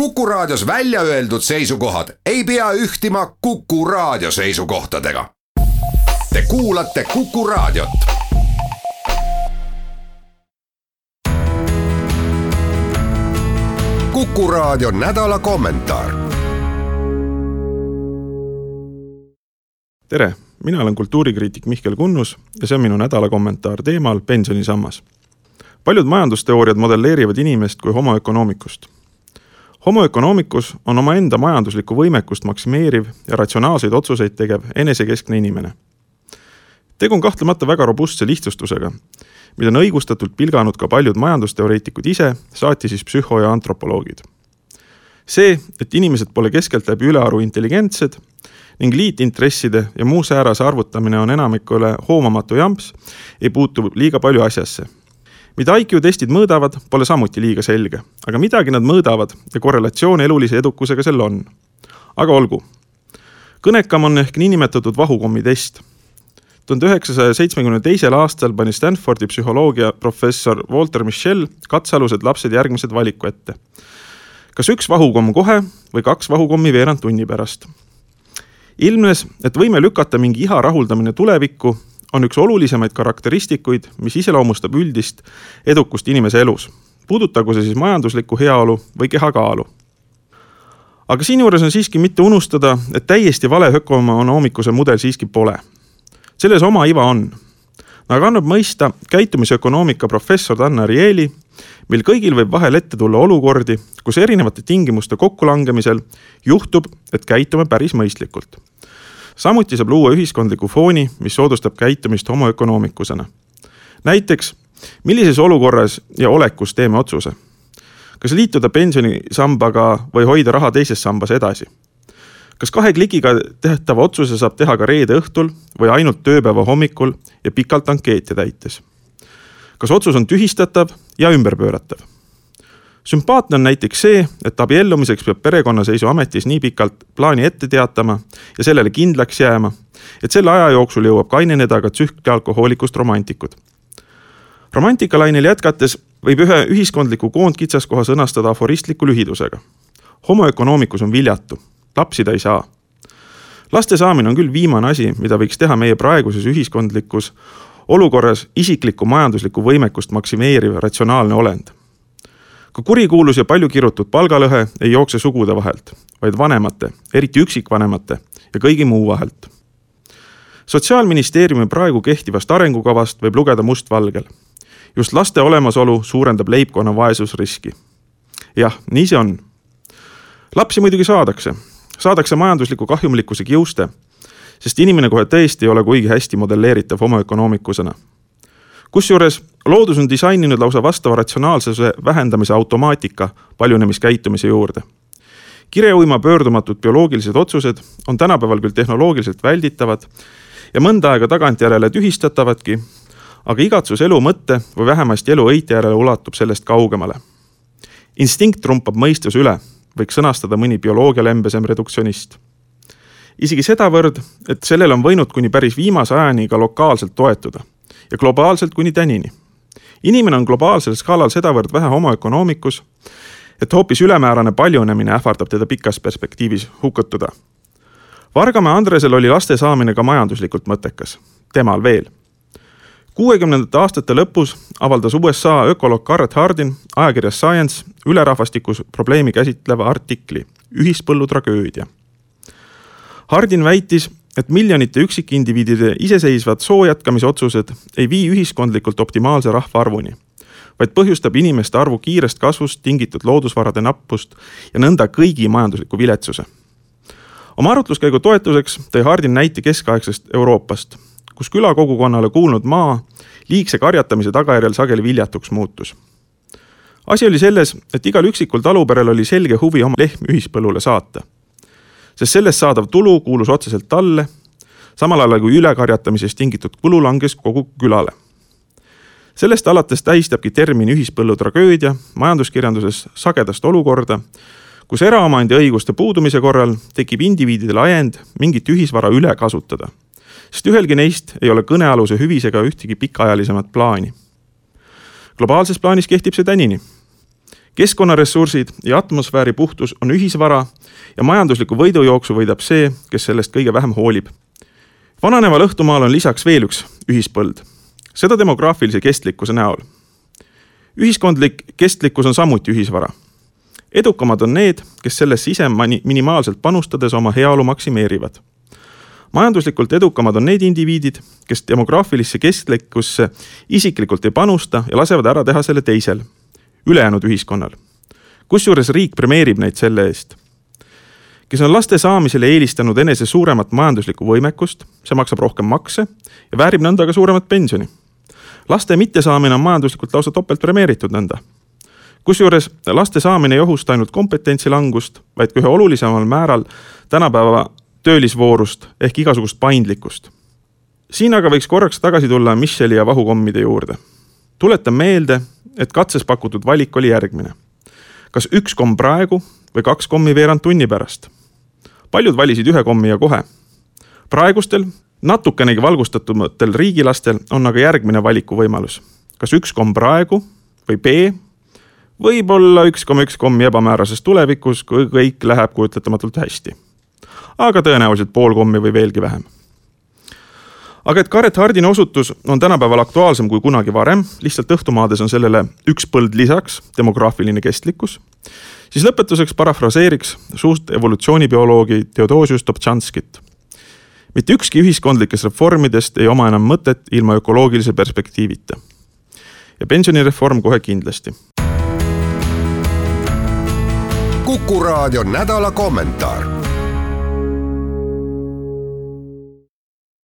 Kuku Raadios välja öeldud seisukohad ei pea ühtima Kuku Raadio seisukohtadega. Te kuulate Kuku Raadiot. kuku Raadio nädala kommentaar. tere, mina olen kultuurikriitik Mihkel Kunnus ja see on minu nädala kommentaar teemal pensionisammas. paljud majandusteooriad modelleerivad inimest kui homo economicust homo economicus on omaenda majanduslikku võimekust maksimeeriv ja ratsionaalseid otsuseid tegev enesekeskne inimene. tegu on kahtlemata väga robustse lihtsustusega, mida on õigustatult pilganud ka paljud majandusteoreetikud ise, saati siis psühho- ja antropoloogid. see, et inimesed pole keskeltläbi ülearu intelligentsed ning liitintresside ja muu säärase arvutamine on enamikule hoomamatu jamps, ei puutu liiga palju asjasse mida IQ testid mõõdavad, pole samuti liiga selge, aga midagi nad mõõdavad ja korrelatsioon elulise edukusega sel on. aga olgu. kõnekam on ehk niinimetatud vahukommi test. tuhande üheksasaja seitsmekümne teisel aastal pani Stanfordi psühholoogia professor Walter Michel katsealused lapsed järgmised valiku ette. kas üks vahukomm kohe või kaks vahukommi veerand tunni pärast ilmnes, et võime lükata mingi iha rahuldamine tulevikku on üks olulisemaid karakteristikuid, mis iseloomustab üldist edukust inimese elus. puudutagu see siis majanduslikku heaolu või kehakaalu. aga siinjuures on siiski mitte unustada, et täiesti vale ökonoomikuse mudel siiski pole. selles oma iva on. aga annab mõista käitumisökonoomika professor Dan Ariely, mil kõigil võib vahel ette tulla olukordi, kus erinevate tingimuste kokkulangemisel juhtub, et käitume päris mõistlikult samuti saab luua ühiskondliku fooni, mis soodustab käitumist homoökonoomikusena. näiteks, millises olukorras ja olekus teeme otsuse? kas liituda pensionisambaga või hoida raha teises sambas edasi? kas kahe klikiga tehtava otsuse saab teha ka reede õhtul või ainult tööpäeva hommikul ja pikalt ankeete täites? kas otsus on tühistatav ja ümberpööratav? Sümpaatne on näiteks see, et abiellumiseks peab perekonnaseisuametis nii pikalt plaani ette teatama ja sellele kindlaks jääma, et selle aja jooksul jõuab kaineneda ka tsühkalkohoolikust romantikud. romantikalainel jätkates võib ühe ühiskondliku koondkitsaskoha sõnastada aforistliku lühidusega. homo economicus on viljatu, lapsi ta ei saa. laste saamine on küll viimane asi, mida võiks teha meie praeguses ühiskondlikus olukorras isiklikku majanduslikku võimekust maksimeeriv ratsionaalne olend ka kurikuulus ja palju kirutud palgalõhe ei jookse sugude vahelt, vaid vanemate, eriti üksikvanemate ja kõigi muu vahelt. sotsiaalministeeriumi praegu kehtivast arengukavast võib lugeda mustvalgel. just laste olemasolu suurendab leibkonna vaesusriski. jah, nii see on. lapsi muidugi saadakse, saadakse majandusliku kahjumlikkuse kiuste, sest inimene kohe tõesti ei ole kuigi hästi modelleeritav homoökonoomikusena kusjuures loodus on disaininud lausa vastava ratsionaalsuse vähendamise automaatika paljunemiskäitumise juurde. kireuima pöördumatud bioloogilised otsused on tänapäeval küll tehnoloogiliselt välditavad ja mõnda aega tagantjärele tühistatavadki, aga igatsus elu mõtte või vähemasti elu õite järele ulatub sellest kaugemale. instinkt trumpab mõistuse üle, võiks sõnastada mõni bioloogialembesem reduktsionist isegi sedavõrd, et sellele on võinud kuni päris viimase ajani ka lokaalselt toetuda ja globaalselt kuni tänini. Inimene on globaalsel skaalal sedavõrd vähe homoökonoomikus, et hoopis ülemäärane paljunemine ähvardab teda pikas perspektiivis hukutada. Vargamäe Andresel oli laste saamine ka majanduslikult mõttekas, temal veel. kuuekümnendate aastate lõpus avaldas USA ökoloog Garrett Hardin ajakirjas Science ülerahvastikus probleemi käsitleva artikli Ühispõllu tragöödia. Hardin väitis, et miljonite üksikindiviidide iseseisvad soo jätkamise otsused ei vii ühiskondlikult optimaalse rahvaarvuni, vaid põhjustab inimeste arvu kiirest kasvust tingitud loodusvarade nappust ja nõnda kõigi majandusliku viletsuse. oma arutluskäigu toetuseks tõi Hardin näite keskaegsest Euroopast, kus külakogukonnale kuulnud maa liigse karjatamise tagajärjel sageli viljatuks muutus. asi oli selles, et igal üksikul taluperel oli selge huvi oma lehm ühispõllule saata sest sellest saadav tulu kuulus otseselt talle, samal ajal kui ülekarjatamisest tingitud kulu langes kogu külale. sellest alates tähistabki termin ühispõllu tragöödia majanduskirjanduses sagedast olukorda, kus eraomandi õiguste puudumise korral tekib indiviididel ajend mingit ühisvara üle kasutada, sest ühelgi neist ei ole kõnealuse hüvisega ühtegi pikaajalisemat plaani. globaalses plaanis kehtib see tänini keskkonnaressursid ja atmosfääri puhtus on ühisvara ja majandusliku võidujooksu võidab see, kes sellest kõige vähem hoolib. vananeval õhtumaal on lisaks veel üks ühispõld, seda demograafilise kestlikkuse näol. ühiskondlik kestlikkus on samuti ühisvara. edukamad on need, kes sellesse ise minimaalselt panustades oma heaolu maksimeerivad majanduslikult edukamad on need indiviidid, kes demograafilisse kestlikkusse isiklikult ei panusta ja lasevad ära teha selle teisel, ülejäänud ühiskonnal. kusjuures riik premeerib neid selle eest. Kes on laste saamisele eelistanud enese suuremat majanduslikku võimekust, see maksab rohkem makse ja väärib nõnda ka suuremat pensioni. laste mittesaamine on majanduslikult lausa topelt premeeritud nõnda kusjuures laste saamine ei ohusta ainult kompetentsi langust, vaid ka ühe olulisemal määral tänapäeva töölisvoorust ehk igasugust paindlikkust. siin aga võiks korraks tagasi tulla Micheli ja vahukommide juurde. tuletan meelde, et katses pakutud valik oli järgmine. kas üks komm praegu või kaks kommi veerand tunni pärast. Paljud valisid ühe kommi ja kohe. praegustel, natukenegi valgustatumatel riigilastel on aga järgmine valikuvõimalus. kas üks komm praegu või B võib-olla üks koma üks kommi ebamäärases tulevikus, kui kõik läheb kujutletamatult hästi aga tõenäoliselt pool kommi või veelgi vähem. aga et Karet Hardini osutus on tänapäeval aktuaalsem kui kunagi varem, lihtsalt õhtumaades on sellele üks põld lisaks, demograafiline kestlikkus, siis lõpetuseks parafraseeriks suust evolutsioonibioloogi Theodosius Dobzhanskit. mitte ükski ühiskondlikest reformidest ei oma enam mõtet ilma ökoloogilise perspektiivita. ja pensionireform kohe kindlasti. kuku raadio nädala kommentaar